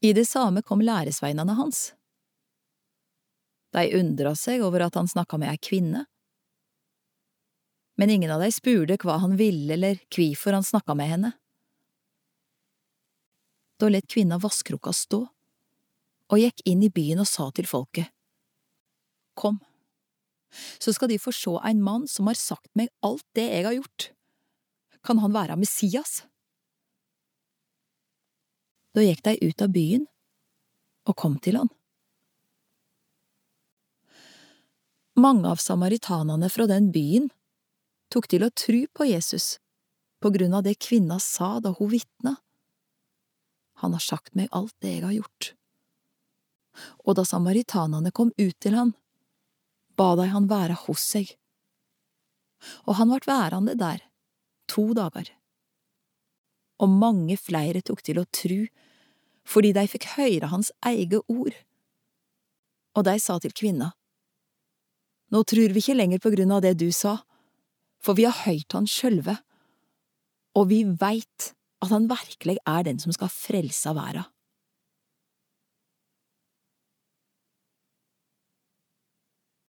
I det samme kom læresveinene hans. De undra seg over at han snakka med ei kvinne. Men ingen av dei spurte hva han ville eller kvifor han snakka med henne. Da let kvinna vasskrukka stå, og gikk inn i byen og sa til folket, Kom, så skal de få se en mann som har sagt meg alt det jeg har gjort. Kan han være Messias? Da gikk de ut av byen og kom til han. Mange av samaritanene fra den byen tok til å tru på Jesus på grunn av det kvinna sa da hun vitna. Han har sagt meg alt det jeg har gjort. Og da samaritanene kom ut til han, ba de han være hos seg. Og han vart værende der to dager. Og mange flere tok til å tru, fordi de fikk høre hans eige ord. Og de sa til kvinna, Nå trur vi ikke lenger på grunn av det du sa, for vi har høyrt han sjølve, og vi veit at han virkelig er den som skal frelse verda.